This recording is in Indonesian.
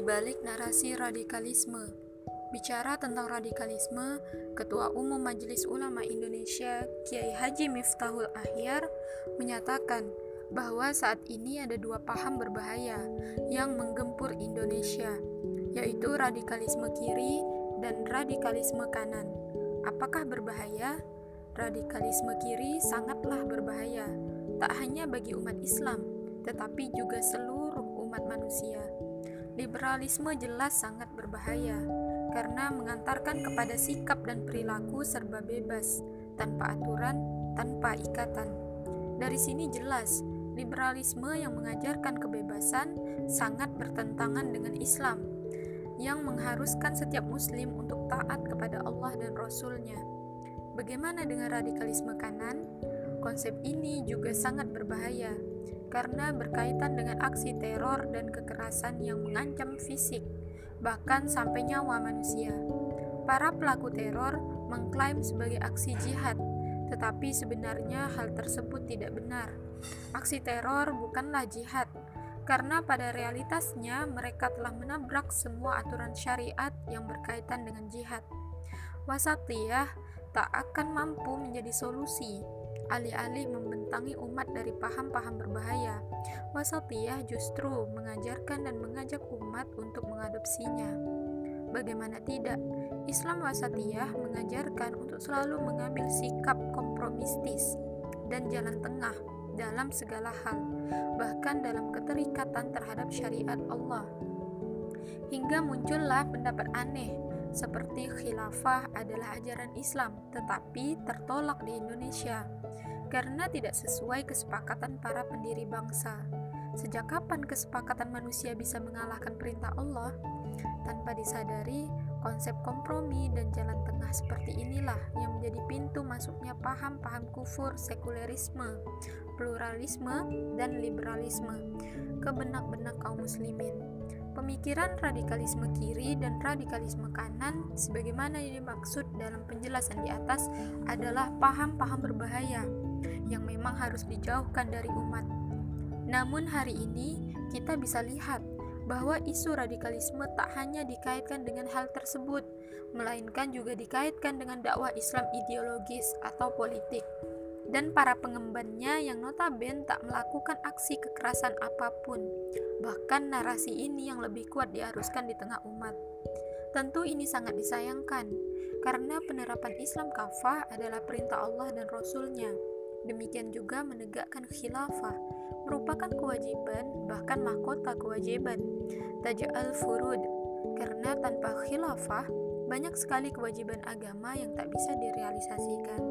di balik narasi radikalisme. Bicara tentang radikalisme, Ketua Umum Majelis Ulama Indonesia, Kiai Haji Miftahul Ahyar, menyatakan bahwa saat ini ada dua paham berbahaya yang menggempur Indonesia, yaitu radikalisme kiri dan radikalisme kanan. Apakah berbahaya? Radikalisme kiri sangatlah berbahaya, tak hanya bagi umat Islam, tetapi juga seluruh umat manusia. Liberalisme jelas sangat berbahaya karena mengantarkan kepada sikap dan perilaku serba bebas, tanpa aturan, tanpa ikatan. Dari sini jelas, liberalisme yang mengajarkan kebebasan sangat bertentangan dengan Islam, yang mengharuskan setiap muslim untuk taat kepada Allah dan Rasul-Nya. Bagaimana dengan radikalisme kanan? Konsep ini juga sangat berbahaya karena berkaitan dengan aksi teror dan kekerasan yang mengancam fisik, bahkan sampai nyawa manusia. Para pelaku teror mengklaim sebagai aksi jihad, tetapi sebenarnya hal tersebut tidak benar. Aksi teror bukanlah jihad, karena pada realitasnya mereka telah menabrak semua aturan syariat yang berkaitan dengan jihad. Wasatiyah tak akan mampu menjadi solusi alih-alih membentangi umat dari paham-paham berbahaya. Wasatiyah justru mengajarkan dan mengajak umat untuk mengadopsinya. Bagaimana tidak, Islam wasatiyah mengajarkan untuk selalu mengambil sikap kompromistis dan jalan tengah dalam segala hal, bahkan dalam keterikatan terhadap syariat Allah. Hingga muncullah pendapat aneh seperti khilafah adalah ajaran Islam, tetapi tertolak di Indonesia karena tidak sesuai kesepakatan para pendiri bangsa. Sejak kapan kesepakatan manusia bisa mengalahkan perintah Allah? Tanpa disadari, konsep kompromi dan jalan tengah seperti inilah yang menjadi pintu masuknya paham-paham kufur, sekulerisme, pluralisme, dan liberalisme ke benak-benak kaum muslimin. Pemikiran radikalisme kiri dan radikalisme kanan, sebagaimana yang dimaksud dalam penjelasan di atas, adalah paham-paham berbahaya yang memang harus dijauhkan dari umat. Namun, hari ini kita bisa lihat bahwa isu radikalisme tak hanya dikaitkan dengan hal tersebut, melainkan juga dikaitkan dengan dakwah Islam ideologis atau politik dan para pengembannya yang notabene tak melakukan aksi kekerasan apa pun. Bahkan narasi ini yang lebih kuat diharuskan di tengah umat. Tentu ini sangat disayangkan, karena penerapan Islam kafah adalah perintah Allah dan Rasul-Nya. Demikian juga menegakkan khilafah, merupakan kewajiban, bahkan mahkota kewajiban. Taja'al furud, karena tanpa khilafah, banyak sekali kewajiban agama yang tak bisa direalisasikan.